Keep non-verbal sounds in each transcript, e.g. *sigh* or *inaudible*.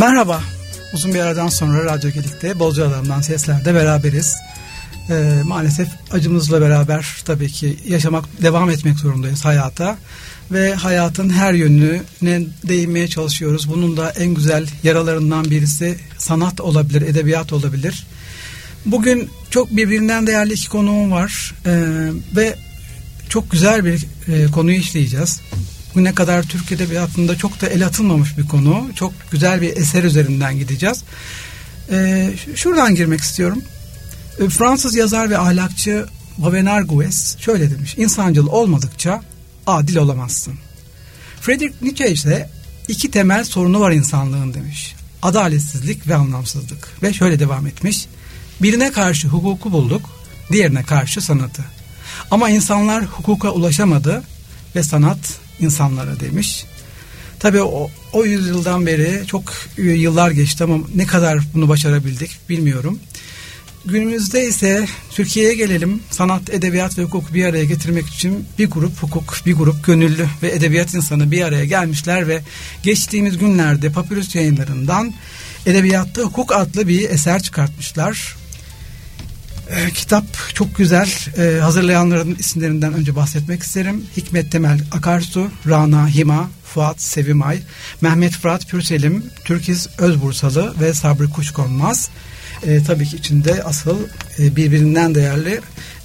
Merhaba. Uzun bir aradan sonra Radyo Gedik'te Bolca Adam'dan seslerde beraberiz. Ee, maalesef acımızla beraber tabii ki yaşamak, devam etmek zorundayız hayata. Ve hayatın her yönüne değinmeye çalışıyoruz. Bunun da en güzel yaralarından birisi sanat olabilir, edebiyat olabilir. Bugün çok birbirinden değerli iki konuğum var. Ee, ve çok güzel bir e, konuyu işleyeceğiz bugüne kadar Türk Edebiyatı'nda çok da el atılmamış bir konu. Çok güzel bir eser üzerinden gideceğiz. Ee, şuradan girmek istiyorum. Ee, Fransız yazar ve ahlakçı Vavenar Gues şöyle demiş. İnsancıl olmadıkça adil olamazsın. Friedrich Nietzsche ise iki temel sorunu var insanlığın demiş. Adaletsizlik ve anlamsızlık. Ve şöyle devam etmiş. Birine karşı hukuku bulduk, diğerine karşı sanatı. Ama insanlar hukuka ulaşamadı ve sanat insanlara demiş. Tabii o, o yüzyıldan beri çok yıllar geçti ama ne kadar bunu başarabildik bilmiyorum. Günümüzde ise Türkiye'ye gelelim. Sanat, edebiyat ve hukuk bir araya getirmek için bir grup hukuk, bir grup gönüllü ve edebiyat insanı bir araya gelmişler ve geçtiğimiz günlerde Papyrus yayınlarından Edebiyatta Hukuk adlı bir eser çıkartmışlar. E, kitap çok güzel. E, hazırlayanların isimlerinden önce bahsetmek isterim. Hikmet Temel Akarsu, Rana Hima, Fuat Sevimay, Mehmet Fırat Pürselim, Türkiz Özbursalı ve Sabri Kuşkonmaz. E, tabii ki içinde asıl e, birbirinden değerli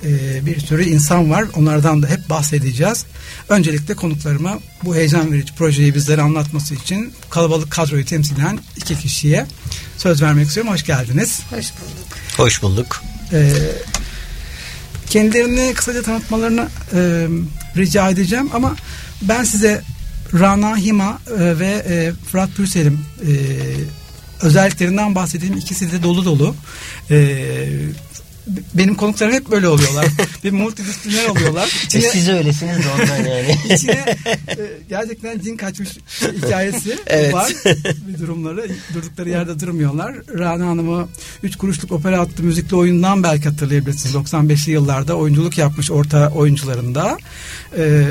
e, bir sürü insan var. Onlardan da hep bahsedeceğiz. Öncelikle konuklarıma bu heyecan verici projeyi bizlere anlatması için kalabalık kadroyu temsilen iki kişiye söz vermek istiyorum. Hoş geldiniz. Hoş bulduk. Hoş bulduk. E, kendilerini kısaca tanıtmalarını e, rica edeceğim ama ben size Rana Hima e, ve e, Fırat Pürselim özelliklerinden bahsedeyim. İkisi de dolu dolu. Benim konuklarım hep böyle oluyorlar. *laughs* bir multidisipliner oluyorlar. İçine, Siz öylesiniz de ondan yani. *laughs* İçine e, gerçekten cin kaçmış hikayesi *laughs* evet. var. Bir durumları. Durdukları yerde durmuyorlar. Rana Hanım'ı üç kuruşluk opera adlı müzikli oyundan belki hatırlayabilirsiniz. 95'li yıllarda oyunculuk yapmış orta oyuncularında. Ee,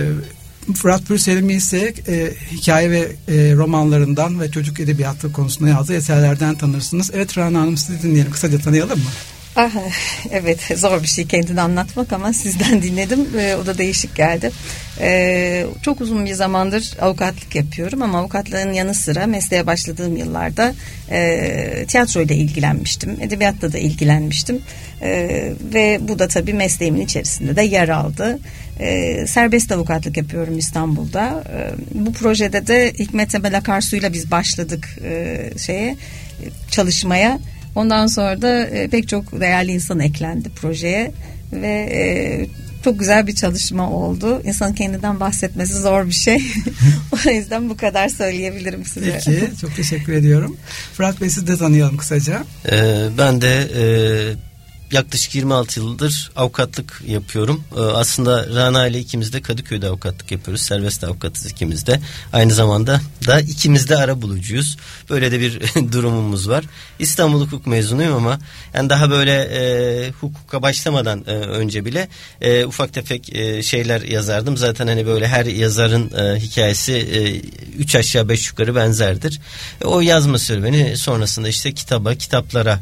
Fırat Pürselim ise e, hikaye ve e, romanlarından ve çocuk edebiyatı konusunda yazdığı eserlerden tanırsınız. Evet Rana Hanım sizi dinleyelim. Kısaca tanıyalım mı? Ah, evet zor bir şey kendini anlatmak ama sizden *laughs* dinledim e, o da değişik geldi. E, çok uzun bir zamandır avukatlık yapıyorum ama avukatlığın yanı sıra mesleğe başladığım yıllarda e, tiyatroyla ilgilenmiştim. Edebiyatla da ilgilenmiştim e, ve bu da tabii mesleğimin içerisinde de yer aldı. E, serbest avukatlık yapıyorum İstanbul'da. E, bu projede de Hikmet Emel Akarsu'yla biz başladık e, şeye çalışmaya. Ondan sonra da e, pek çok değerli insan eklendi projeye ve e, çok güzel bir çalışma oldu. İnsanın kendinden bahsetmesi zor bir şey. *laughs* o yüzden bu kadar söyleyebilirim size. Peki çok teşekkür ediyorum. Fırat Bey siz de tanıyalım kısaca. Ee, ben de e, yaklaşık 26 yıldır avukatlık yapıyorum. Ee, aslında Rana ile ikimiz de Kadıköy'de avukatlık yapıyoruz. Serbest avukatız ikimiz de. Aynı zamanda da ikimiz de ara bulucuyuz. Böyle de bir *laughs* durumumuz var. İstanbul Hukuk mezunuyum ama yani daha böyle e, hukuka başlamadan e, önce bile e, ufak tefek e, şeyler yazardım. Zaten hani böyle her yazarın e, hikayesi e, üç aşağı beş yukarı benzerdir. E, o yazma serüveni sonrasında işte kitaba, kitaplara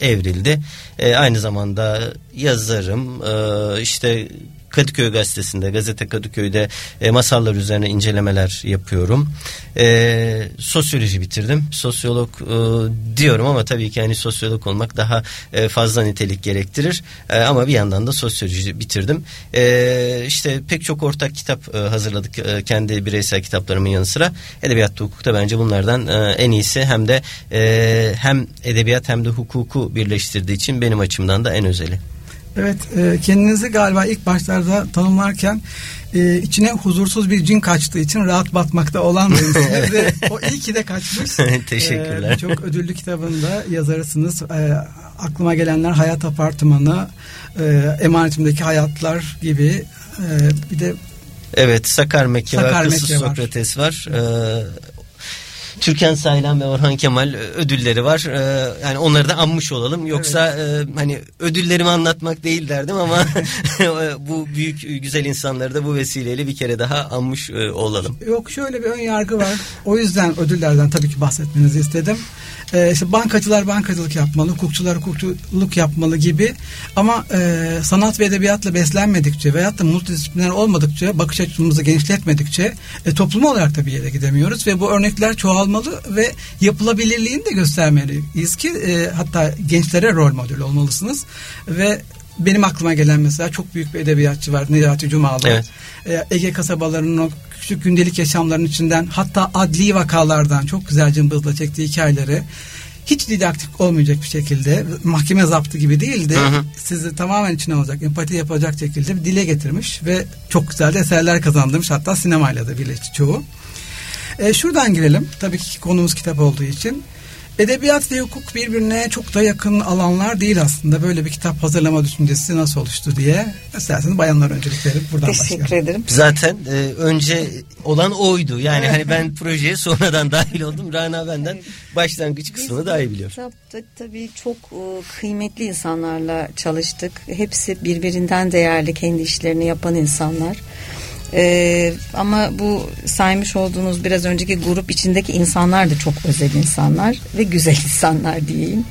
e, evrildi. E, aynı zamanda yazarım. E, işte Kadıköy gazetesinde, gazete Kadıköy'de e, masallar üzerine incelemeler yapıyorum. E, sosyoloji bitirdim. Sosyolog e, diyorum ama tabii ki hani sosyolog olmak daha e, fazla nitelik gerektirir. E, ama bir yandan da sosyoloji bitirdim. E, işte pek çok ortak kitap e, hazırladık e, kendi bireysel kitaplarımın yanı sıra. Edebiyatta hukukta bence bunlardan e, en iyisi hem de e, hem edebiyat hem de hukuku birleştirdiği için benim açımdan da en özeli. Evet e, kendinizi galiba ilk başlarda tanımlarken e, içine huzursuz bir cin kaçtığı için rahat batmakta olan *laughs* evet. ve o iyi ki de kaçmış. *laughs* Teşekkürler. E, çok ödüllü kitabında yazarısınız. E, aklıma gelenler Hayat Apartmanı, e, Emanetimdeki Hayatlar gibi e, bir de Evet Sakar Mekke Sakar var, Mekke Sokrates var. var. Ee, Türkan Saylan ve Orhan Kemal ödülleri var. Ee, yani onları da anmış olalım. Yoksa evet. e, hani ödüllerimi anlatmak değil derdim ama *laughs* bu büyük güzel insanları da bu vesileyle bir kere daha anmış e, olalım. Yok şöyle bir ön yargı var. O yüzden ödüllerden tabii ki bahsetmenizi istedim e, işte bankacılar bankacılık yapmalı, hukukçular hukukçuluk yapmalı gibi. Ama e, sanat ve edebiyatla beslenmedikçe veyahut da multidisipliner olmadıkça, bakış açımızı genişletmedikçe e, toplum olarak da bir yere gidemiyoruz. Ve bu örnekler çoğalmalı ve yapılabilirliğini de göstermeliyiz ki e, hatta gençlere rol model olmalısınız. Ve benim aklıma gelen mesela çok büyük bir edebiyatçı var Necati Cumalı. Evet. E, Ege kasabalarının o küçük gündelik yaşamların içinden hatta adli vakalardan çok güzel cımbızla çektiği hikayeleri hiç didaktik olmayacak bir şekilde mahkeme zaptı gibi değil de hı hı. sizi tamamen içine alacak, empati yapacak şekilde dile getirmiş ve çok güzel de eserler kazandırmış hatta sinemayla da birleşti çoğu. E, şuradan girelim. Tabii ki konumuz kitap olduğu için. Edebiyat ve hukuk birbirine çok da yakın alanlar değil aslında. Böyle bir kitap hazırlama düşüncesi nasıl oluştu diye. İsterseniz bayanlar öncelik verip buradan Teşekkür başlayalım. ederim. Zaten e, önce olan oydu. Yani hani ben *laughs* projeye sonradan *laughs* dahil oldum. Rana benden başlangıç kısmını daha iyi biliyor. Kitapta tabii çok e, kıymetli insanlarla çalıştık. Hepsi birbirinden değerli kendi işlerini yapan insanlar. Ee, ama bu saymış olduğunuz biraz önceki grup içindeki insanlar da çok özel insanlar ve güzel *laughs* insanlar diyeyim.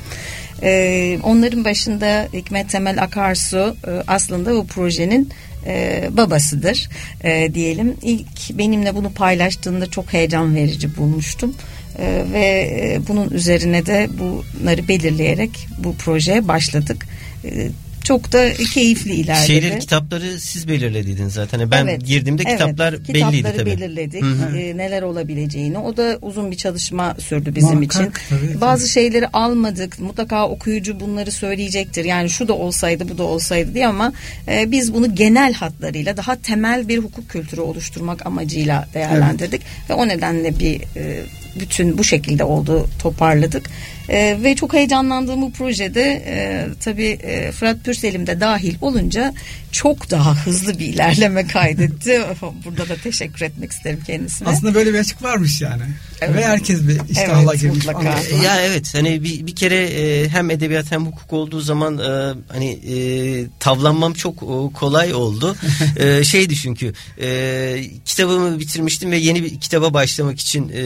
Ee, onların başında Hikmet Temel Akarsu e, aslında bu projenin e, babasıdır e, diyelim. İlk benimle bunu paylaştığında çok heyecan verici bulmuştum. E, ve e, bunun üzerine de bunları belirleyerek bu projeye başladık. E, çok da keyifli ilerledi. Şehir kitapları siz belirlediydiniz zaten. Ben evet, girdiğimde evet, kitaplar belliydi kitapları tabii. belirledik. E, neler olabileceğini. O da uzun bir çalışma sürdü bizim Muhakkak, için. Tabii, Bazı tabii. şeyleri almadık. Mutlaka okuyucu bunları söyleyecektir. Yani şu da olsaydı bu da olsaydı diye ama e, biz bunu genel hatlarıyla daha temel bir hukuk kültürü oluşturmak amacıyla değerlendirdik. Evet. Ve o nedenle bir e, bütün bu şekilde oldu toparladık. E, ve çok heyecanlandığım bu projede e, tabii e, Fırat Pürselim de dahil olunca çok daha hızlı bir ilerleme kaydetti. *laughs* Burada da teşekkür etmek isterim kendisine. Aslında böyle bir açık varmış yani. Evet. Ve herkes bir iştahla evet, girmiş. Mutlaka. Ya evet hani bir, bir kere e, hem edebiyat hem hukuk olduğu zaman e, hani e, tavlanmam çok e, kolay oldu. *laughs* e, şeydi çünkü e, kitabımı bitirmiştim ve yeni bir kitaba başlamak için e,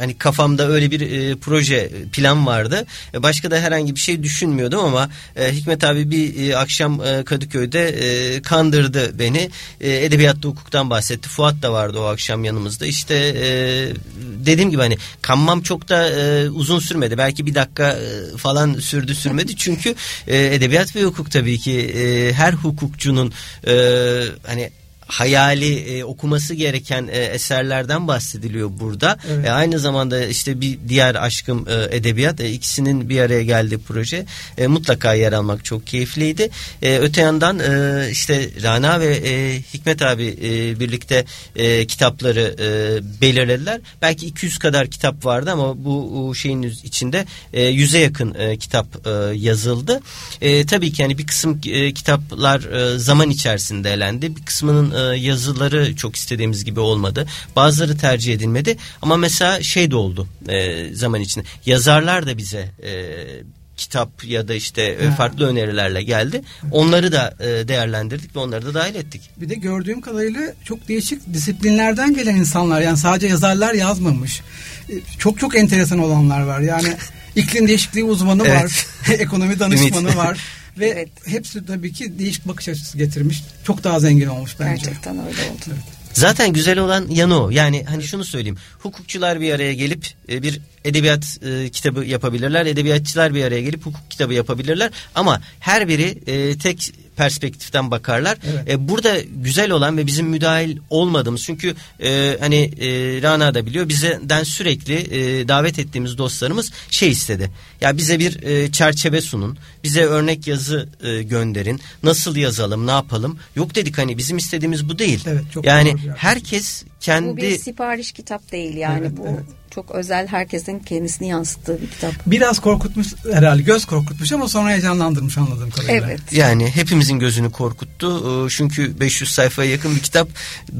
hani kafamda öyle bir e, proje plan vardı. E, başka da herhangi bir şey düşünmüyordum ama e, Hikmet abi bir e, akşam e, Kadıköy'de e, kandırdı beni. E, edebiyatta hukuktan bahsetti. Fuat da vardı o akşam yanımızda. İşte e, dediğim gibi hani kanmam çok da e, uzun sürmedi. Belki bir dakika e, falan sürdü sürmedi. Çünkü e, edebiyat ve hukuk tabii ki e, her hukukçunun e, hani hayali e, okuması gereken e, eserlerden bahsediliyor burada. Evet. E, aynı zamanda işte bir diğer aşkım e, edebiyat e, ikisinin bir araya geldiği proje e, mutlaka yer almak çok keyifliydi. E, öte yandan e, işte Rana ve e, Hikmet abi e, birlikte e, kitapları e, belirlediler. Belki 200 kadar kitap vardı ama bu şeyin içinde e, yüze yakın e, kitap e, yazıldı. E, tabii ki yani bir kısım e, kitaplar e, zaman içerisinde elendi. Bir kısmının e, yazıları çok istediğimiz gibi olmadı. Bazıları tercih edilmedi ama mesela şey de oldu e, zaman içinde. Yazarlar da bize e, kitap ya da işte ha. farklı önerilerle geldi. Onları da e, değerlendirdik ve onları da dahil ettik. Bir de gördüğüm kadarıyla çok değişik disiplinlerden gelen insanlar yani sadece yazarlar yazmamış. Çok çok enteresan olanlar var. Yani *laughs* iklim değişikliği uzmanı evet. var, *laughs* ekonomi danışmanı var. *laughs* Ve evet. hepsi tabii ki değişik bakış açısı getirmiş. Çok daha zengin olmuş bence. Gerçekten öyle oldu. Evet. Zaten güzel olan yanı o. Yani hani şunu söyleyeyim. Hukukçular bir araya gelip e, bir edebiyat e, kitabı yapabilirler. Edebiyatçılar bir araya gelip hukuk kitabı yapabilirler. Ama her biri e, tek perspektiften bakarlar. Evet. E, burada güzel olan ve bizim müdahil olmadığımız çünkü e, hani e, Rana da biliyor bizden sürekli e, davet ettiğimiz dostlarımız şey istedi. Ya bize bir e, çerçeve sunun. Bize örnek yazı e, gönderin. Nasıl yazalım, ne yapalım? Yok dedik hani bizim istediğimiz bu değil. Evet, çok yani herkes kendi... Bu bir sipariş kitap değil yani evet, bu evet. Çok özel herkesin kendisini yansıttığı bir kitap. Biraz korkutmuş herhalde göz korkutmuş ama sonra heyecanlandırmış anladığım kadarıyla. Evet. Yani hepimizin gözünü korkuttu ee, çünkü 500 sayfaya yakın bir kitap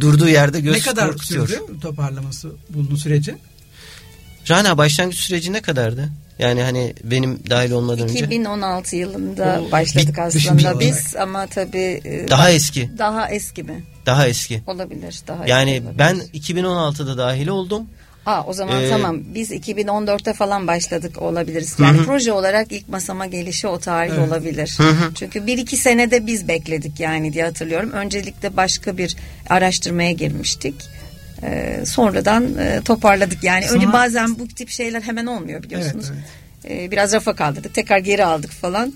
durduğu yerde göz korkutuyor. Ne kadar sürdü toparlaması bunun süreci? Rana başlangıç süreci ne kadardı? Yani hani benim dahil olmadan 2016 önce. 2016 yılında O, başladık bir- aslında biz ama tabii e, Daha eski. daha eski mi? Daha eski. Olabilir. Daha Yani eski olabilir. ben 2016'da dahil oldum. Aa, o zaman Ee, tamam biz 2014'te falan başladık olabiliriz. Yani proje olarak ilk masama gelişi o tarih Evet. olabilir. Çünkü bir iki senede biz bekledik yani diye hatırlıyorum. Öncelikle başka bir araştırmaya girmiştik. Ee, sonradan e, toparladık yani Sonra- öyle bazen bu tip şeyler hemen olmuyor biliyorsunuz. Evet, Ee, biraz rafa kaldırdık tekrar geri aldık falan.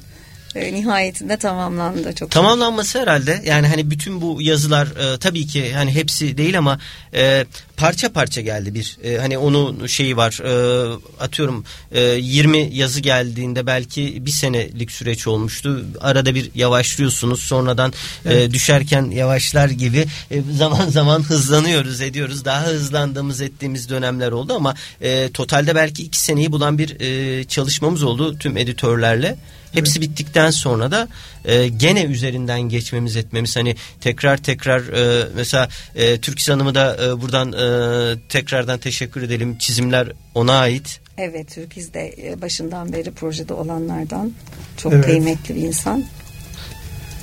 Ee, nihayetinde tamamlandı çok. Tamamlanması herhalde yani hani bütün bu yazılar e, tabii ki hani hepsi değil ama e, parça parça geldi bir e, hani onun şeyi var e, atıyorum e, 20 yazı geldiğinde belki bir senelik süreç olmuştu arada bir yavaşlıyorsunuz sonradan e, düşerken yavaşlar gibi e, zaman zaman hızlanıyoruz ediyoruz daha hızlandığımız ettiğimiz dönemler oldu ama e, totalde belki iki seneyi bulan bir e, çalışmamız oldu tüm editörlerle. Hepsi bittikten sonra da e, gene üzerinden geçmemiz etmemiz hani tekrar tekrar e, mesela e, Türkis Hanım'ı da e, buradan e, tekrardan teşekkür edelim. Çizimler ona ait. Evet Türkiz de e, başından beri projede olanlardan çok Evet. kıymetli bir insan.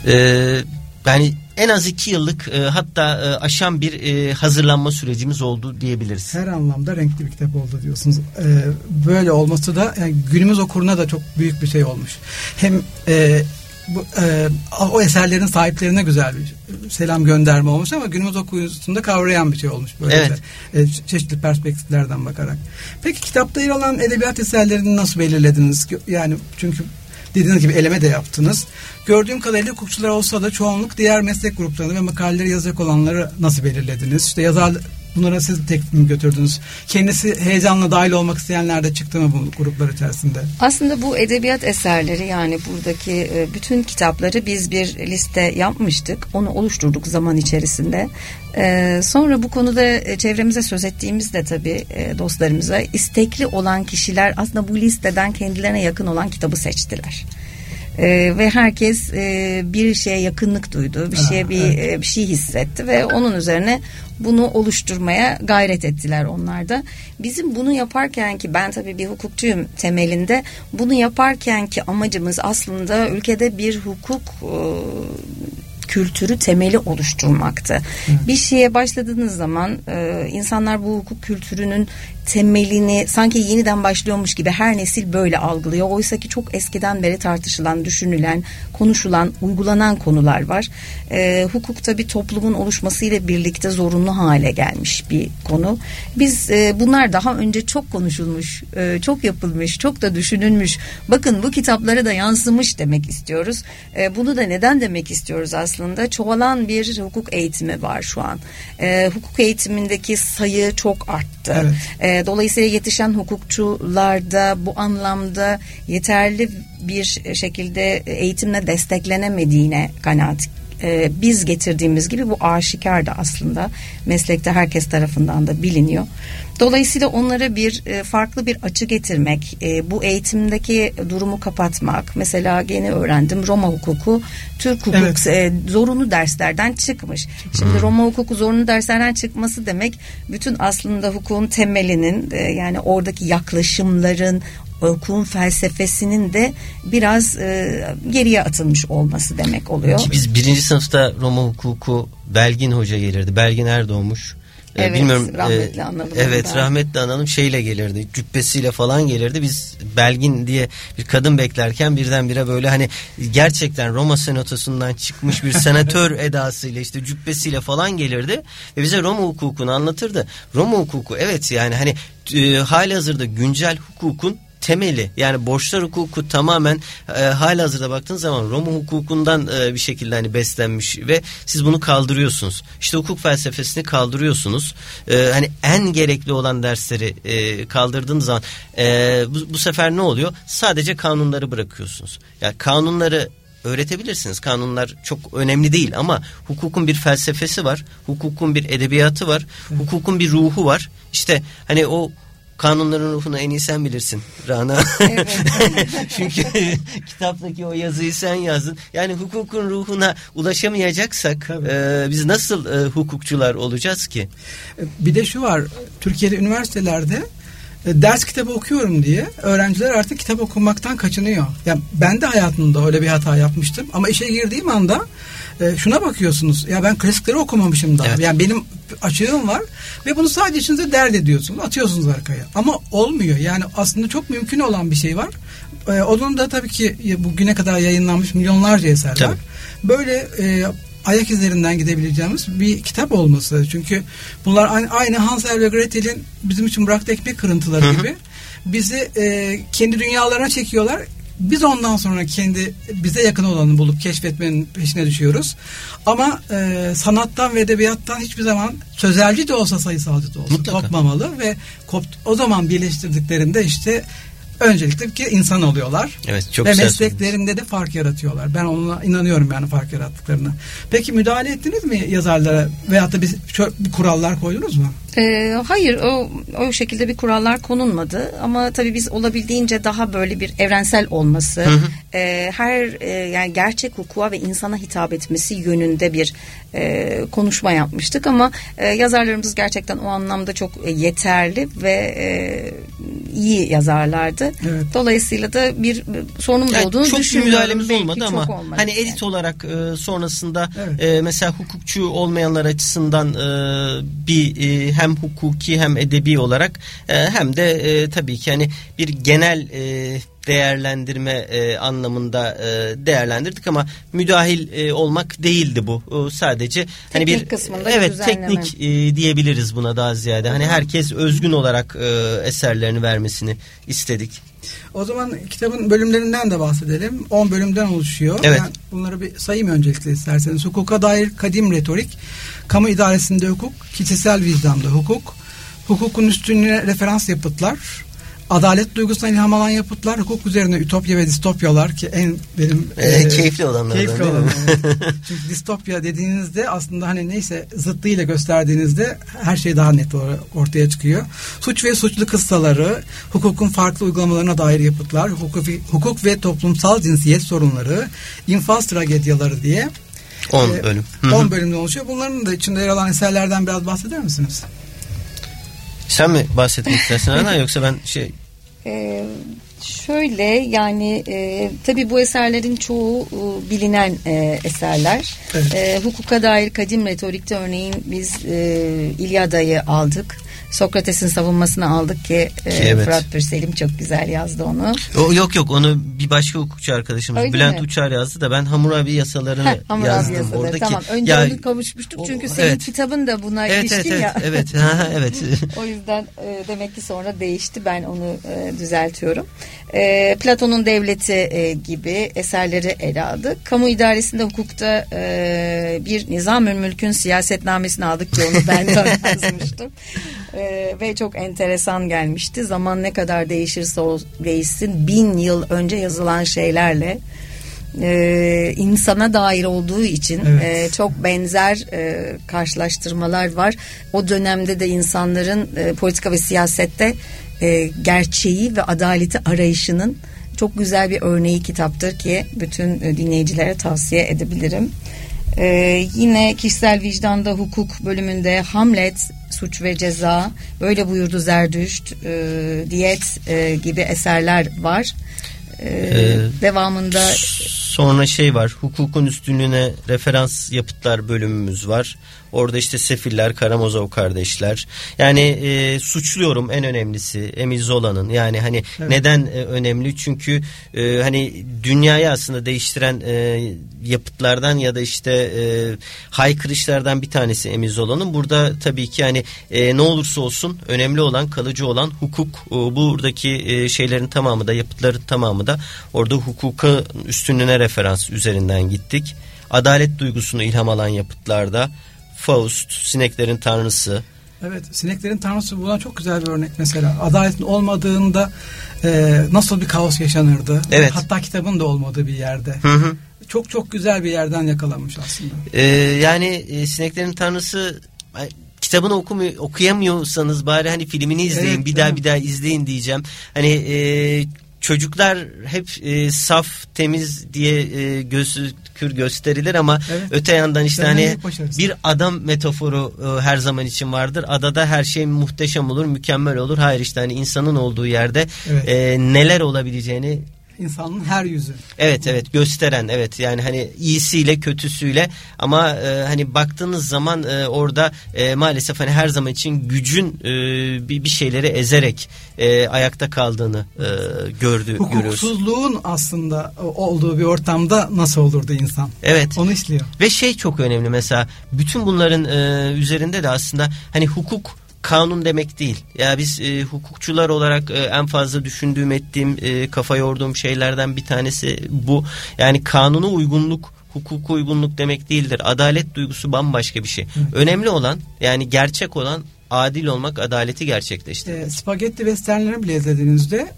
E, yani en az iki yıllık e, hatta e, aşan bir e, hazırlanma sürecimiz oldu diyebiliriz. Her anlamda renkli bir kitap oldu diyorsunuz. Ee, böyle olması da yani günümüz okuruna da çok büyük bir şey olmuş. Hem e, bu, e, o eserlerin sahiplerine güzel bir selam gönderme olmuş ama günümüz okuyucusunda kavrayan bir şey olmuş. Böyle Evet. e, çeşitli perspektiflerden bakarak. Peki kitapta yer alan edebiyat eserlerini nasıl belirlediniz? Yani çünkü dediğiniz gibi eleme de yaptınız. Gördüğüm kadarıyla hukukçular olsa da çoğunluk diğer meslek gruplarını ve makaleleri yazacak olanları nasıl belirlediniz? İşte yazar bunlara siz tek mi götürdünüz? Kendisi heyecanla dahil olmak isteyenler de çıktı mı bu gruplar içerisinde? Aslında bu edebiyat eserleri yani buradaki e, bütün kitapları biz bir liste yapmıştık. Onu oluşturduk zaman içerisinde. E, Sonra bu konuda e, çevremize söz ettiğimizde tabii dostlarımıza istekli olan kişiler aslında bu listeden kendilerine yakın olan kitabı seçtiler. E, ve herkes e, bir şeye yakınlık duydu, bir şeye bir evet. e, bir şey hissetti ve onun üzerine bunu oluşturmaya gayret ettiler onlar da. Bizim bunu yaparken ki ben tabii bir hukukçuyum temelinde bunu yaparken ki amacımız aslında ülkede bir hukuk e, kültürü temeli oluşturmaktı. Bir şeye başladığınız zaman e, insanlar bu hukuk kültürünün temelini sanki yeniden başlıyormuş gibi her nesil böyle algılıyor. Oysa ki çok eskiden beri tartışılan, düşünülen, konuşulan, uygulanan konular var. E, hukukta bir toplumun oluşmasıyla birlikte zorunlu hale gelmiş bir konu. Biz e, bunlar daha önce çok konuşulmuş, e, çok yapılmış, çok da düşünülmüş. Bakın bu kitaplara da yansımış demek istiyoruz. E, bunu da neden demek istiyoruz aslında? Çoğalan bir hukuk eğitimi var şu an. E, hukuk eğitimindeki sayı çok arttı. Evet. E, dolayısıyla yetişen hukukçularda bu anlamda yeterli bir şekilde eğitimle desteklenemediğine kanaat e, biz getirdiğimiz gibi bu aşikar da aslında meslekte herkes tarafından da biliniyor. Dolayısıyla onlara bir e, farklı bir açı getirmek, e, bu eğitimdeki durumu kapatmak. Mesela yeni öğrendim Roma hukuku Türk hukuk Evet. e, zorunlu derslerden çıkmış. Şimdi Roma hukuku zorunlu derslerden çıkması demek bütün aslında hukukun temelinin yani oradaki yaklaşımların hukukun felsefesinin de biraz e, geriye atılmış olması demek oluyor. Ki biz birinci sınıfta Roma hukuku Belgin Hoca gelirdi. Belgin Erdoğmuş. Ee, Evet, rahmetli analım Evet ondan. rahmetli analım şeyle gelirdi. Cübbesiyle falan gelirdi. Biz Belgin diye bir kadın beklerken birdenbire böyle hani gerçekten Roma senatosundan çıkmış bir *laughs* senatör edasıyla işte cübbesiyle falan gelirdi. Ve bize Roma hukukunu anlatırdı. Roma hukuku evet yani hani e, hali hazırda güncel hukukun temeli yani borçlar hukuku tamamen e, hali hazırda baktığınız zaman Roma hukukundan e, bir şekilde hani beslenmiş ve siz bunu kaldırıyorsunuz. İşte hukuk felsefesini kaldırıyorsunuz. E, hani en gerekli olan dersleri e, kaldırdığınız zaman e, bu, bu sefer ne oluyor? Sadece kanunları bırakıyorsunuz. Yani kanunları öğretebilirsiniz. Kanunlar çok önemli değil ama hukukun bir felsefesi var. Hukukun bir edebiyatı var. Hukukun bir ruhu var. İşte hani o kanunların ruhunu en iyi sen bilirsin Rana. Evet. *laughs* Çünkü kitaptaki o yazıyı sen yazdın. Yani hukukun ruhuna ulaşamayacaksak Tabii. e, biz nasıl e, hukukçular olacağız ki? Bir de şu var Türkiye'de üniversitelerde ders kitabı okuyorum diye öğrenciler artık kitap okumaktan kaçınıyor. Yani ben de hayatımda öyle bir hata yapmıştım ama işe girdiğim anda e, şuna bakıyorsunuz. Ya ben klasikleri okumamışım daha. Evet. Yani benim açığım var ve bunu sadece içinize dert ediyorsunuz. Atıyorsunuz arkaya. Ama olmuyor. Yani aslında çok mümkün olan bir şey var. E, onun da tabii ki bugüne kadar yayınlanmış milyonlarca eser Tabii. var. Böyle e, ayak izlerinden gidebileceğimiz bir kitap olması. Çünkü bunlar aynı, aynı Hansel ve Gretel'in bizim için bıraktığı ekmek kırıntıları gibi. Bizi e, kendi dünyalarına çekiyorlar. Biz ondan sonra kendi bize yakın olanı bulup keşfetmenin peşine düşüyoruz. Ama e, sanattan ve edebiyattan hiçbir zaman sözelci de olsa sayısalcı da olsa Mutlaka. kopmamalı ve kopt, o zaman birleştirdiklerinde işte öncelikle ki insan oluyorlar. Evet çok ve güzel mesleklerinde de fark yaratıyorlar. Ben ona inanıyorum yani fark yarattıklarına. Peki müdahale ettiniz mi yazarlara veyahut da bir, bir kurallar koydunuz mu? Ee, hayır o o şekilde bir kurallar konulmadı ama tabii biz olabildiğince daha böyle bir evrensel olması e, her e, yani gerçek hukuka ve insana hitap etmesi yönünde bir e, konuşma yapmıştık ama e, yazarlarımız gerçekten o anlamda çok e, yeterli ve e, iyi yazarlardı. Evet. Dolayısıyla da bir e, sorunumuz Yani olduğunu çok düşünmüyorum. müdahalemiz Belki olmadı ama olmadı hani yani. edit olarak e, sonrasında Evet. e, mesela hukukçu olmayanlar açısından e, bir e, hem hukuki hem edebi olarak e, hem de e, tabii ki hani bir genel e, değerlendirme e, anlamında e, değerlendirdik ama müdahil e, olmak değildi bu. O sadece hani Teknik bir kısmında bir evet düzenleme. teknik e, diyebiliriz buna daha ziyade. Hani herkes özgün olarak e, eserlerini vermesini istedik. O zaman kitabın bölümlerinden de bahsedelim. 10 bölümden oluşuyor. Evet. Ben bunları bir sayayım öncelikle isterseniz. Hukuka dair kadim retorik, kamu idaresinde hukuk, kişisel vicdanda hukuk, hukukun üstünlüğüne referans yapıtlar, adalet duygusuna ilham alan yapıtlar, hukuk üzerine ütopya ve distopyalar ki en benim E, keyifli olanlardan keyifli değil mi? olan, evet. *laughs* Çünkü distopya dediğinizde aslında hani neyse zıttıyla gösterdiğinizde her şey daha net or- ortaya çıkıyor. Suç ve suçlu kıssaları, hukukun farklı uygulamalarına dair yapıtlar, hukuk, hukuk ve toplumsal cinsiyet sorunları, infaz tragedyaları diye 10 e, bölüm. Hı hı. 10 bölümden oluşuyor. Bunların da içinde yer alan eserlerden biraz bahseder misiniz? Sen mi bahsetmek istersin Ana yoksa ben şey Ee, şöyle yani e, tabii bu eserlerin çoğu e, bilinen e, eserler. Evet. E, hukuka dair kadim retorikte örneğin biz e, İlyada'yı aldık. Sokrates'in savunmasını aldık ki, e, Ki evet. Fırat Pürselim çok güzel yazdı onu. o, yok yok onu bir başka hukukçu arkadaşımız Öyle Bülent mi? Uçar yazdı da ben Hammurabi yasalarını *laughs* Heh, Hammurabi yazdım yasaları. oradaki. Tamam önce Ya- onu kavuşmuştuk o- çünkü senin evet. kitabın da buna Evet ilişkin evet ya. evet ha, evet. *laughs* O yüzden e, demek ki sonra değişti. Ben onu e, düzeltiyorum. E, Platon'un devleti e, gibi eserleri ele aldık. Kamu idaresinde hukukta e, bir nizam mülkün siyasetnamesini aldık ki onu ben de *laughs* yazmıştım. E, ve çok enteresan gelmişti. Zaman ne kadar değişirse o değişsin bin yıl önce yazılan şeylerle e, insana dair olduğu için Evet. e, çok benzer e, karşılaştırmalar var. O dönemde de insanların e, politika ve siyasette e, gerçeği ve adaleti arayışının çok güzel bir örneği kitaptır ki bütün e, dinleyicilere tavsiye edebilirim. E, yine kişisel vicdanda hukuk bölümünde Hamlet, suç ve ceza, böyle buyurdu Zerdüşt, e, diyet e, gibi eserler var. E, Ee, devamında Sonra şey var hukukun üstünlüğüne referans yapıtlar bölümümüz var. Orada işte Sefiller, Karamazov kardeşler. Yani e, suçluyorum en önemlisi Emil Zola'nın. Yani hani Evet. neden e, önemli? Çünkü e, hani dünyayı aslında değiştiren e, yapıtlardan ya da işte e, haykırışlardan bir tanesi Emil Zola'nın. Burada tabii ki hani e, ne olursa olsun önemli olan kalıcı olan hukuk. E, buradaki e, şeylerin tamamı da yapıtların tamamı da orada hukuka üstünlüğüne referans üzerinden gittik. Adalet duygusunu ilham alan yapıtlarda Faust, Sineklerin Tanrısı, Evet, sineklerin tanrısı buna çok güzel bir örnek mesela. Adaletin olmadığında e, nasıl bir kaos yaşanırdı. Evet. Hatta kitabın da olmadığı bir yerde. Hı hı. Çok çok güzel bir yerden yakalanmış aslında. Ee, yani e, Sineklerin Tanrısı kitabını okumuyor, okuyamıyorsanız bari hani filmini izleyin Evet, bir daha bir daha izleyin diyeceğim. Hani e, çocuklar hep e, saf temiz diye e, gözükür gösterilir ama evet. öte yandan işte hani bir adam metaforu e, her zaman için vardır. Adada her şey muhteşem olur, mükemmel olur. Hayır işte hani insanın olduğu yerde evet. e, neler olabileceğini insanın her yüzü. Evet evet gösteren evet yani hani iyisiyle kötüsüyle ama e, hani baktığınız zaman e, orada e, maalesef hani her zaman için gücün e, bir, bir şeyleri ezerek e, ayakta kaldığını e, gördü Hukuksuzluğun görüyoruz. aslında olduğu bir ortamda nasıl olurdu insan? Evet. Onu işliyor. Ve şey çok önemli mesela bütün bunların e, üzerinde de aslında hani hukuk kanun demek değil. Ya biz e, hukukçular olarak e, en fazla düşündüğüm ettiğim e, kafa yorduğum şeylerden bir tanesi bu. Yani kanunu uygunluk hukuk uygunluk demek değildir. Adalet duygusu bambaşka bir şey. Hı. Önemli olan yani gerçek olan adil olmak, adaleti gerçekleştirmek. E, spagetti westernleri bile izlediğinizde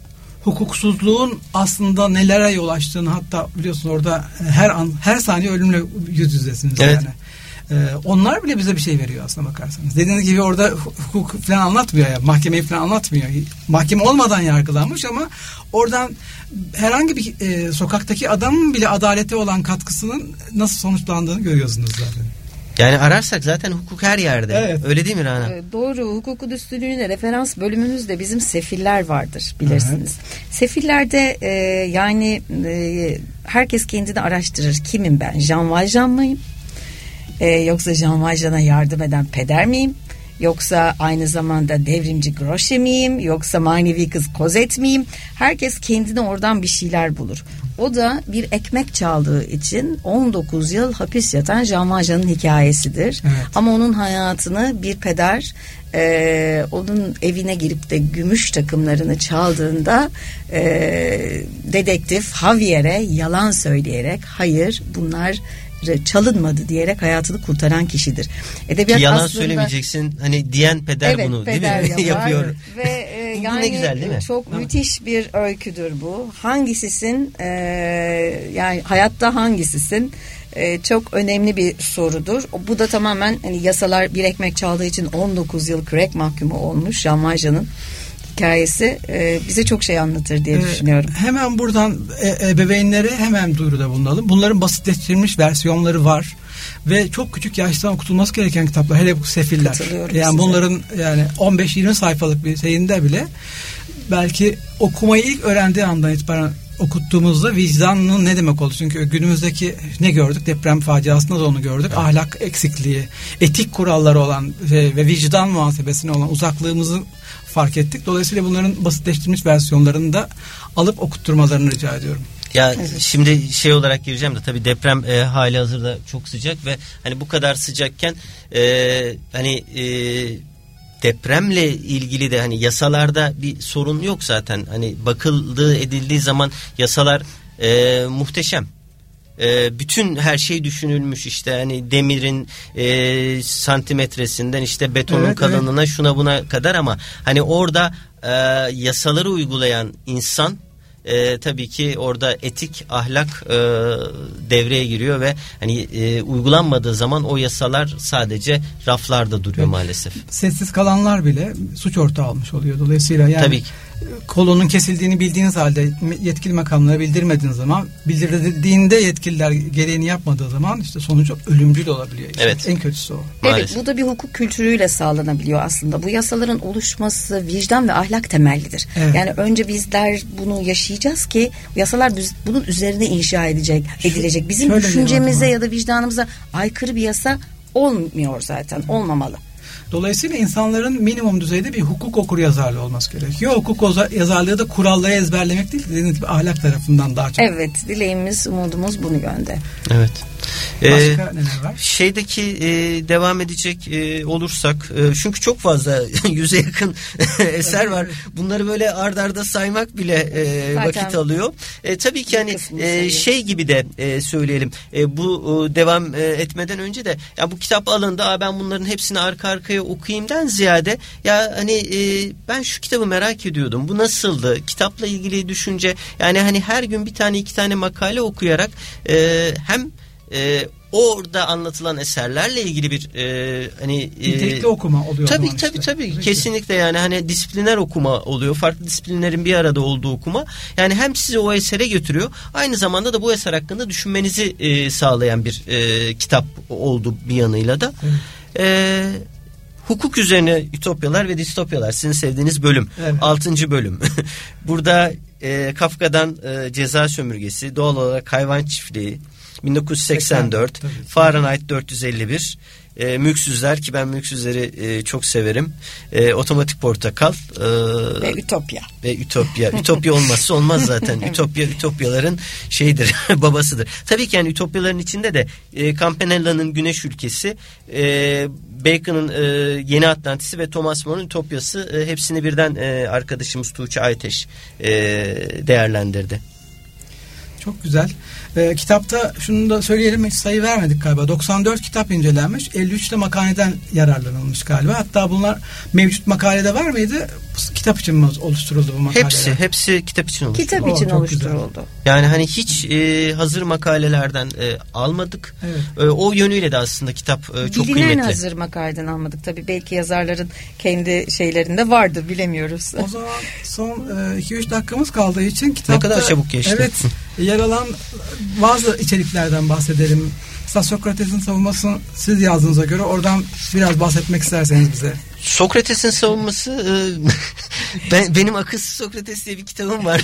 hukuksuzluğun aslında nelere yol açtığını hatta biliyorsun orada her an her saniye ölümle yüz yüzesiniz evet. yani. Ee, onlar bile bize bir şey veriyor aslında bakarsanız. Dediğiniz gibi orada hukuk falan anlatmıyor ya. Mahkemeyi falan anlatmıyor. Mahkeme olmadan yargılanmış ama oradan herhangi bir e, sokaktaki adamın bile adalete olan katkısının nasıl sonuçlandığını görüyorsunuz zaten. Yani ararsak zaten hukuk her yerde. Evet. Öyle değil mi Rana? Ee, doğru. Hukukun üstünlüğüne referans bölümümüzde bizim sefiller vardır bilirsiniz. Evet. Sefillerde e, yani e, herkes kendini araştırır. Kimim ben? Jean Valjean mıyım? Ee, yoksa Jean Valjean'a yardım eden peder miyim? Yoksa aynı zamanda devrimci Groşe miyim? Yoksa manevi kız Kozet miyim? Herkes kendine oradan bir şeyler bulur. O da bir ekmek çaldığı için 19 yıl hapis yatan Jean Valjean'ın hikayesidir. Evet. Ama onun hayatını bir peder e, onun evine girip de gümüş takımlarını çaldığında e, dedektif Javier'e yalan söyleyerek hayır bunlar çalınmadı diyerek hayatını kurtaran kişidir. Edebiyat Ki yalan aslında, söylemeyeceksin hani diyen peder evet, bunu peder değil mi? *laughs* Yapıyor. Ve e, *laughs* yani ne güzel değil mi? Çok değil müthiş bir öyküdür bu. Hangisisin e, yani hayatta hangisisin? e, çok önemli bir sorudur. Bu da tamamen hani yasalar bir ekmek çaldığı için 19 yıl crack mahkumu olmuş Şamaja'nın hikayesi e, bize çok şey anlatır diye ee, düşünüyorum. Hemen buradan e, ebeveynlere hemen duyuruda bulunalım. Bunların basitleştirilmiş versiyonları var ve çok küçük yaştan okutulması gereken kitaplar hele bu sefiller. Yani size. bunların yani 15-20 sayfalık bir şeyinde bile belki okumayı ilk öğrendiği andan itibaren okuttuğumuzda vicdanın ne demek oldu? Çünkü günümüzdeki ne gördük? Deprem faciasında da onu gördük. Evet. Ahlak eksikliği, etik kuralları olan ve vicdan muhasebesine olan uzaklığımızı fark ettik. Dolayısıyla bunların basitleştirilmiş versiyonlarını da alıp okutturmalarını rica ediyorum. Ya evet. şimdi şey olarak gireceğim de tabii deprem e, hali hazırda çok sıcak ve hani bu kadar sıcakken e, hani e, depremle ilgili de hani yasalarda bir sorun yok zaten. Hani bakıldığı edildiği zaman yasalar e, muhteşem. E, bütün her şey düşünülmüş işte hani demirin e, santimetresinden işte betonun evet, kalınlığına evet. şuna buna kadar ama hani orada e, yasaları uygulayan insan e, tabii ki orada etik ahlak e, devreye giriyor ve hani e, uygulanmadığı zaman o yasalar sadece raflarda duruyor evet. maalesef. Sessiz kalanlar bile suç ortağı almış oluyor dolayısıyla yani tabii ki kolunun kesildiğini bildiğiniz halde yetkili makamlara bildirmediğiniz zaman bildirdiğinde yetkililer gereğini yapmadığı zaman işte sonucu ölümcül olabiliyor. İşte evet. En kötüsü o. Evet bu da bir hukuk kültürüyle sağlanabiliyor aslında. Bu yasaların oluşması vicdan ve ahlak temellidir. Evet. Yani önce bizler bunu yaşayacağız ki yasalar bunun üzerine inşa edecek, edilecek. Bizim düşüncemize ya da vicdanımıza aykırı bir yasa olmuyor zaten. Olmamalı. Dolayısıyla insanların minimum düzeyde bir hukuk okur yazarlığı olması gerekiyor. Hukuk yazarlığı da kuralları ezberlemek değil, dediğiniz gibi ahlak tarafından daha çok. Evet, dileğimiz, umudumuz bunu yönde. Evet. Başka ee, neler var? Şeydeki e, devam edecek e, olursak e, çünkü çok fazla *laughs* yüze yakın *laughs* eser var. Bunları böyle ard arda saymak bile e, vakit alıyor. E, tabii ki hani e, şey gibi de e, söyleyelim. E, bu e, devam e, etmeden önce de ya bu kitap alındı. Aa, ben bunların hepsini arka arkaya okuyayımdan ziyade ya hani e, ben şu kitabı merak ediyordum. Bu nasıldı? Kitapla ilgili düşünce yani hani her gün bir tane iki tane makale okuyarak e, hem e, orada anlatılan eserlerle ilgili bir e, hani e, nitelikli okuma oluyor. Tabii tabii işte. tabii Peki. kesinlikle yani hani disipliner okuma oluyor. Farklı disiplinlerin bir arada olduğu okuma. Yani hem sizi o esere götürüyor. Aynı zamanda da bu eser hakkında düşünmenizi e, sağlayan bir e, kitap oldu bir yanıyla da. Evet. E, hukuk üzerine ütopyalar ve distopyalar sizin sevdiğiniz bölüm. Evet. Altıncı bölüm. *laughs* Burada e, Kafka'dan e, ceza sömürgesi, doğal olarak hayvan çiftliği, 1984, 80, Fahrenheit 451, e, mülksüzler ki ben mülksüzleri e, çok severim. E, otomatik portakal e, ve Ütopya. Ve Ütopya. Ütopya olmazsa olmaz zaten. *laughs* Ütopya Ütopyaların şeyidir, *laughs* babasıdır. Tabii ki yani Ütopyaların içinde de e, Campanella'nın Güneş Ülkesi, e, Bacon'ın e, Yeni Atlantis'i ve Thomas More'un Ütopyası e, hepsini birden e, arkadaşımız Tuğçe Ayteş e, değerlendirdi. Çok güzel. E, kitapta şunu da söyleyelim hiç sayı vermedik galiba. 94 kitap incelenmiş. 53 de makaleden yararlanılmış galiba. Hatta bunlar mevcut makalede var mıydı? Kitap için mi oluşturuldu bu makaleler? Hepsi, hepsi kitap için oluşturuldu. Kitap için o, oluşturuldu. Güzel. Yani hani hiç e, hazır makalelerden e, almadık. Evet. E, o yönüyle de aslında kitap e, çok Bilinen kıymetli. hazır makaleden almadık. Tabii belki yazarların kendi şeylerinde vardı bilemiyoruz. O zaman son 2-3 e, dakikamız kaldığı için kitapta... Ne kadar çabuk geçti. Evet. *laughs* yer alan bazı içeriklerden bahsedelim. Mesela Sokrates'in savunmasını siz yazdığınıza göre oradan biraz bahsetmek isterseniz bize. Sokrates'in savunması e, *laughs* ben, benim Akılsız Sokrates diye bir kitabım var.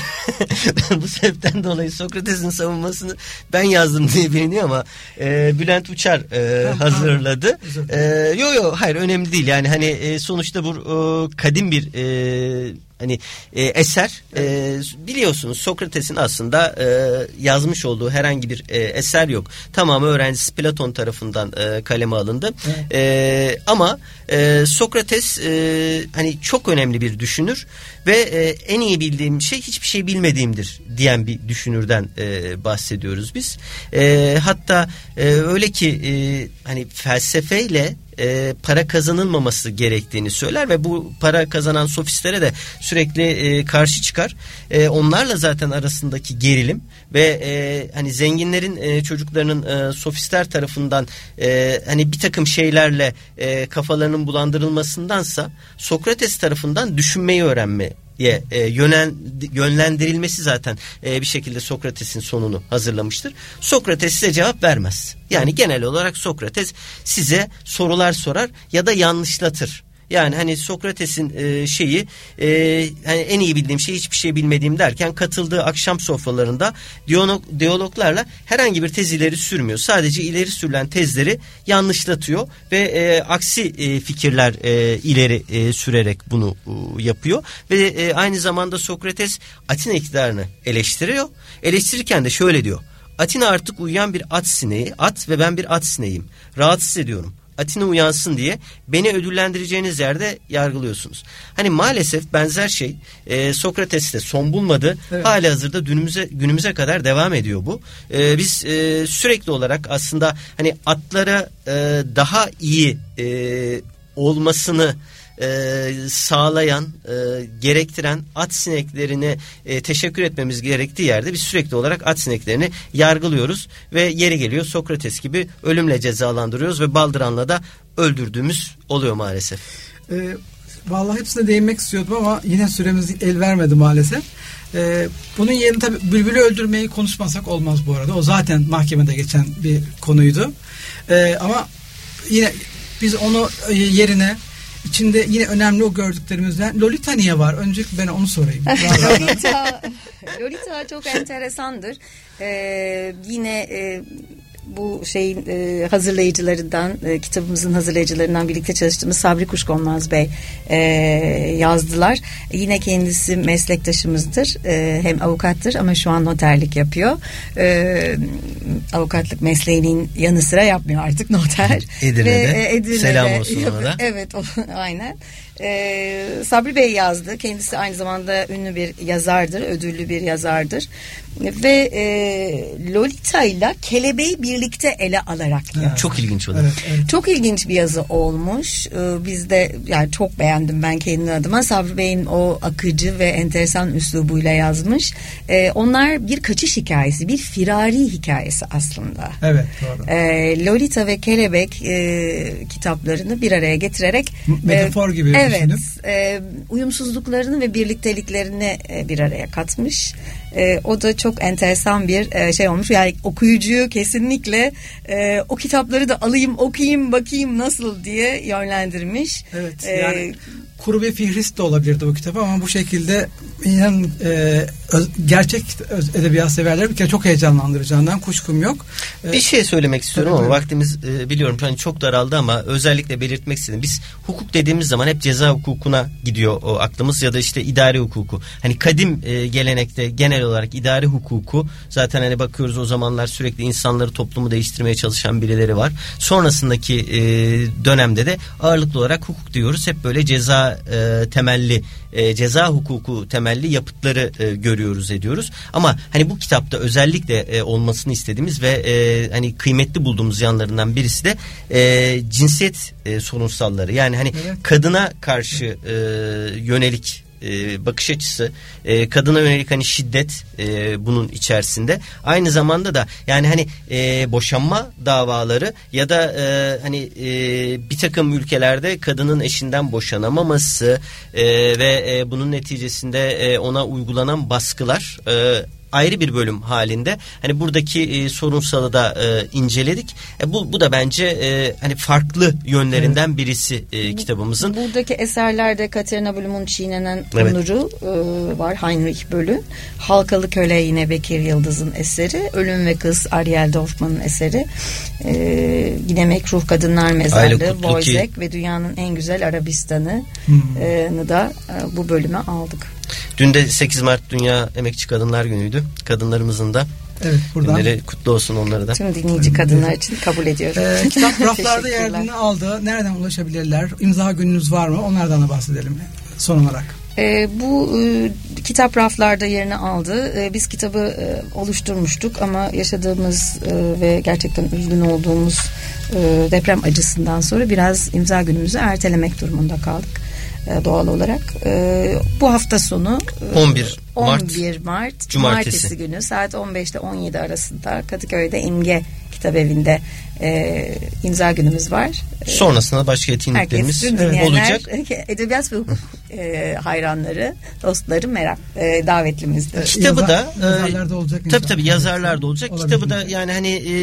*laughs* Bu sebepten dolayı Sokrates'in savunmasını ben yazdım diye biliniyor ama e, Bülent Uçar e, hazırladı. E, yo yo hayır önemli değil yani hani e, sonuçta bu e, kadim bir e, hani e, eser e, biliyorsunuz Sokrates'in aslında e, yazmış olduğu herhangi bir e, eser yok. Tamamı öğrencisi Platon tarafından e, kaleme alındı. Evet. E, ama e, Sokrates e, hani çok önemli bir düşünür ve e, en iyi bildiğim şey hiçbir şey bilmediğimdir diyen bir düşünürden e, bahsediyoruz biz. E, hatta e, öyle ki e, hani felsefeyle e, para kazanılmaması gerektiğini söyler ve bu para kazanan sofistlere de sürekli e, karşı çıkar. E, onlarla zaten arasındaki gerilim ve e, hani zenginlerin e, çocuklarının e, sofistler tarafından e, hani bir takım şeylerle e, kafalarının bulandırılmasındansa Sokrates tarafından düşünmeyi öğrenme ye e, yönel, yönlendirilmesi zaten e, bir şekilde Sokrates'in sonunu hazırlamıştır. Sokrates size cevap vermez. Yani genel olarak Sokrates size sorular sorar ya da yanlışlatır. Yani hani Sokrates'in e, şeyi e, yani en iyi bildiğim şey hiçbir şey bilmediğim derken katıldığı akşam sofralarında diyalog, diyaloglarla herhangi bir tez ileri sürmüyor. Sadece ileri sürülen tezleri yanlışlatıyor ve e, aksi e, fikirler e, ileri e, sürerek bunu e, yapıyor. Ve e, aynı zamanda Sokrates Atina iktidarını eleştiriyor. Eleştirirken de şöyle diyor. Atina artık uyuyan bir at sineği, at ve ben bir at sineğim. Rahatsız ediyorum. Atina uyansın diye beni ödüllendireceğiniz yerde yargılıyorsunuz. Hani maalesef benzer şey e, Sokrates'te son bulmadı. Evet. Hali hazırda günümüze, günümüze kadar devam ediyor bu. E, biz e, sürekli olarak aslında hani atlara e, daha iyi e, olmasını e, sağlayan, e, gerektiren at sineklerine e, teşekkür etmemiz gerektiği yerde biz sürekli olarak at sineklerini yargılıyoruz ve yeri geliyor Sokrates gibi ölümle cezalandırıyoruz ve Baldıran'la da öldürdüğümüz oluyor maalesef. E, vallahi hepsine değinmek istiyordum ama yine süremiz el vermedi maalesef. Ee, bunun yerine tabi bülbülü öldürmeyi konuşmasak olmaz bu arada. O zaten mahkemede geçen bir konuydu. Ee, ama yine biz onu e, yerine İçinde yine önemli o gördüklerimizden. Lolita niye var? Öncelikle ben onu sorayım. *laughs* Lolita, Lolita çok enteresandır. Ee, yine e, bu şeyin e, hazırlayıcılarından e, kitabımızın hazırlayıcılarından birlikte çalıştığımız Sabri Kuşkonmaz Bey e, yazdılar. Yine kendisi meslektaşımızdır. E, hem avukattır ama şu an noterlik yapıyor. E, avukatlık mesleğinin yanı sıra yapmıyor artık noter. Edirne'de. Ve, e, Edirne'de Selam olsun ona da. *laughs* Evet o, aynen. E, Sabri Bey yazdı. Kendisi aynı zamanda ünlü bir yazardır, ödüllü bir yazardır. Ve e, Lolita ile Kelebeği birlikte ele alarak yazdı. Çok ilginç oldu. Evet, evet. Çok ilginç bir yazı olmuş. Ee, Biz de yani çok beğendim ben kendi adıma. Sabri Bey'in o akıcı ve enteresan üslubuyla yazmış. Ee, Onlar bir kaçış hikayesi, bir firari hikayesi aslında. Evet doğru. Ee, Lolita ve Kelebek e, kitaplarını bir araya getirerek M- metafor gibi evet, düşünüp. e, uyumsuzluklarını ve birlikteliklerini e, bir araya katmış. E, o da çok enteresan bir e, şey olmuş. Yani okuyucuyu kesinlikle e, o kitapları da alayım, okuyayım, bakayım nasıl diye yönlendirmiş. Evet E, yani kuru bir fihrist de olabilirdi bu kitap ama bu şekilde inan e, öz- gerçek öz- edebiyat severler bir kere çok heyecanlandıracağından kuşkum yok. E, Bir şey söylemek istiyorum ama vaktimiz e, biliyorum hani çok daraldı ama özellikle belirtmek istedim. Biz hukuk dediğimiz zaman hep ceza hukukuna gidiyor o aklımız ya da işte idari hukuku. Hani kadim e, gelenekte genel olarak idari hukuku zaten hani bakıyoruz o zamanlar sürekli insanları toplumu değiştirmeye çalışan birileri var. Sonrasındaki e, dönemde de ağırlıklı olarak hukuk diyoruz. Hep böyle ceza e, temelli e, ceza hukuku temelli yapıtları e, görüyoruz ediyoruz. Ama hani bu kitapta özellikle e, olmasını istediğimiz ve e, hani kıymetli bulduğumuz yanlarından birisi de e, cinsiyet e, sorunsalları. Yani hani Evet. kadına karşı e, yönelik e, bakış açısı e, kadına yönelik hani şiddet e, bunun içerisinde. Aynı zamanda da yani hani e, boşanma davaları ya da e, hani e, bir takım ülkelerde kadının eşinden boşanamaması e, ve e, bunun neticesinde e, ona uygulanan baskılar e, ayrı bir bölüm halinde hani buradaki e, sorunsalı da e, inceledik. E, bu bu da bence e, hani farklı yönlerinden birisi e, kitabımızın. Buradaki eserlerde Katerina Blum'un çiğnenen Evet. onuru e, var Heinrich Böll'ün. Halkalı Köle yine Bekir Yıldız'ın eseri. Ölüm ve Kız Ariel Dorfman'ın eseri. E, yine Mekruh Kadınlar Mezarlığı. Wojciech ve Dünyanın En Güzel Arabistan'ı Hmm. e, da e, bu bölüme aldık. Dün de 8 Mart Dünya Emekçi Kadınlar Günü'ydü. Kadınlarımızın da evet buradan. günleri kutlu olsun onları da. Tüm dinleyici kadınlar için kabul ediyorum. E, kitap *laughs* raflarda yerini aldı. Nereden ulaşabilirler? İmza gününüz var mı? Onlardan da bahsedelim son olarak. E, bu e, kitap raflarda yerini aldı. E, biz kitabı e, oluşturmuştuk ama yaşadığımız e, ve gerçekten üzgün olduğumuz e, deprem acısından sonra biraz imza günümüzü ertelemek durumunda kaldık doğal olarak. E, bu hafta sonu e, 11 Mart 11 Mart Cumartesi. Cumartesi günü saat 15 ile 17 arasında Kadıköy'de İmge Kitap Evi'nde e, imza günümüz var. E, Sonrasında başka etkinliklerimiz olacak. *laughs* edebiyat ve hukuk e, hayranları, dostları merak e, davetlimizdir. Kitabı da Yazar- yazarlar da olacak Tabii tabii yazarlar da olacak. Olabilir. Kitabı da yani hani e,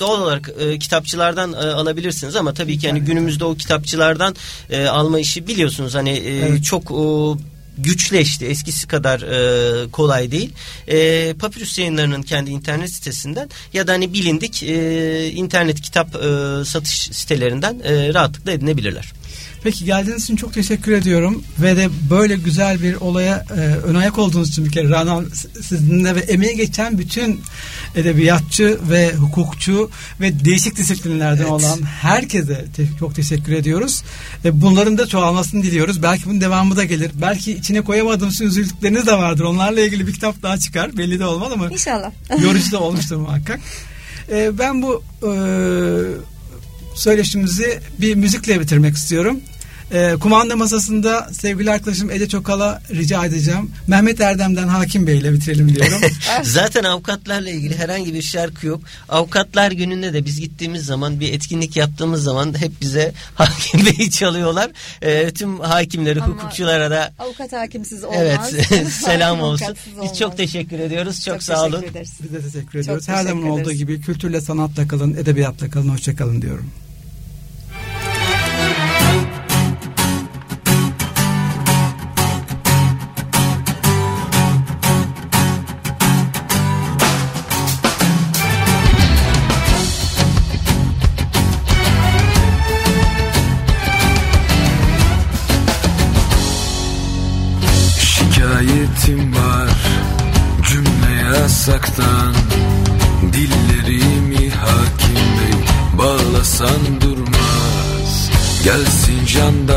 doğal olarak e, kitapçılardan e, alabilirsiniz ama tabii ki hani günümüzde o kitapçılardan e, alma işi biliyorsunuz hani e, Evet. çok o güçleşti. Eskisi kadar e, kolay değil. E, Papyrus yayınlarının kendi internet sitesinden ya da hani bilindik e, internet kitap e, satış sitelerinden e, rahatlıkla edinebilirler. Peki geldiğiniz için çok teşekkür ediyorum ve de böyle güzel bir olaya e, ön ayak olduğunuz için bir kere Rana sizinle ve emeği geçen bütün edebiyatçı ve hukukçu ve değişik disiplinlerden Evet. olan herkese te- çok teşekkür ediyoruz. E, bunların da çoğalmasını diliyoruz. Belki bunun devamı da gelir. Belki içine koyamadığımız üzüldükleriniz de vardır. Onlarla ilgili bir kitap daha çıkar. Belli de olmaz ama İnşallah. *laughs* yorucu da olmuştur muhakkak. E, ben bu e, söyleşimizi bir müzikle bitirmek istiyorum. E, kumanda masasında sevgili arkadaşım Ece Çokal'a rica edeceğim. Mehmet Erdem'den Hakim Bey ile bitirelim diyorum. *laughs* Zaten avukatlarla ilgili herhangi bir şarkı yok. Avukatlar gününde de biz gittiğimiz zaman bir etkinlik yaptığımız zaman hep bize *laughs* Hakim Bey'i çalıyorlar. Ee, tüm hakimleri, Ama hukukçulara da Avukat hakimsiz olmaz. evet *laughs* selam olsun. Biz olmaz. çok teşekkür ediyoruz. Çok, Çok sağ olun. ederiz. Biz de teşekkür Çok ediyoruz. Her teşekkür zaman olduğu gibi kültürle sanatla kalın, edebiyatla kalın, hoşçakalın diyorum. Yasaktan Dillerimi hakim bey bağlasan durmaz. Gelsin jandarma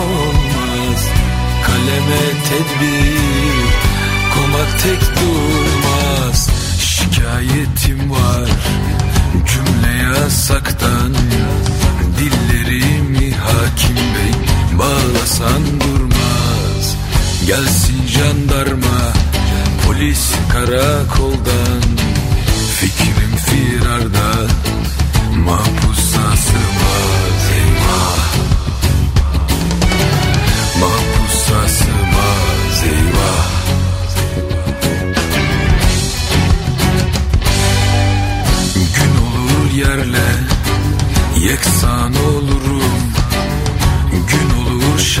olmaz. Kaleme tedbir Komak tek durmaz. Şikayetim var Cümle yasaktan. Dillerimi hakim bey Bağlasan durmaz. Gelsin jandarma Polis karakoldan. Fikrim firarda Mahpusa sığmaz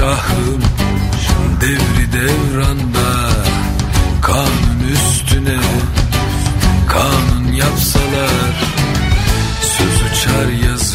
şahım Devri devranda Kanun üstüne Kanun yapsalar Söz uçar yazı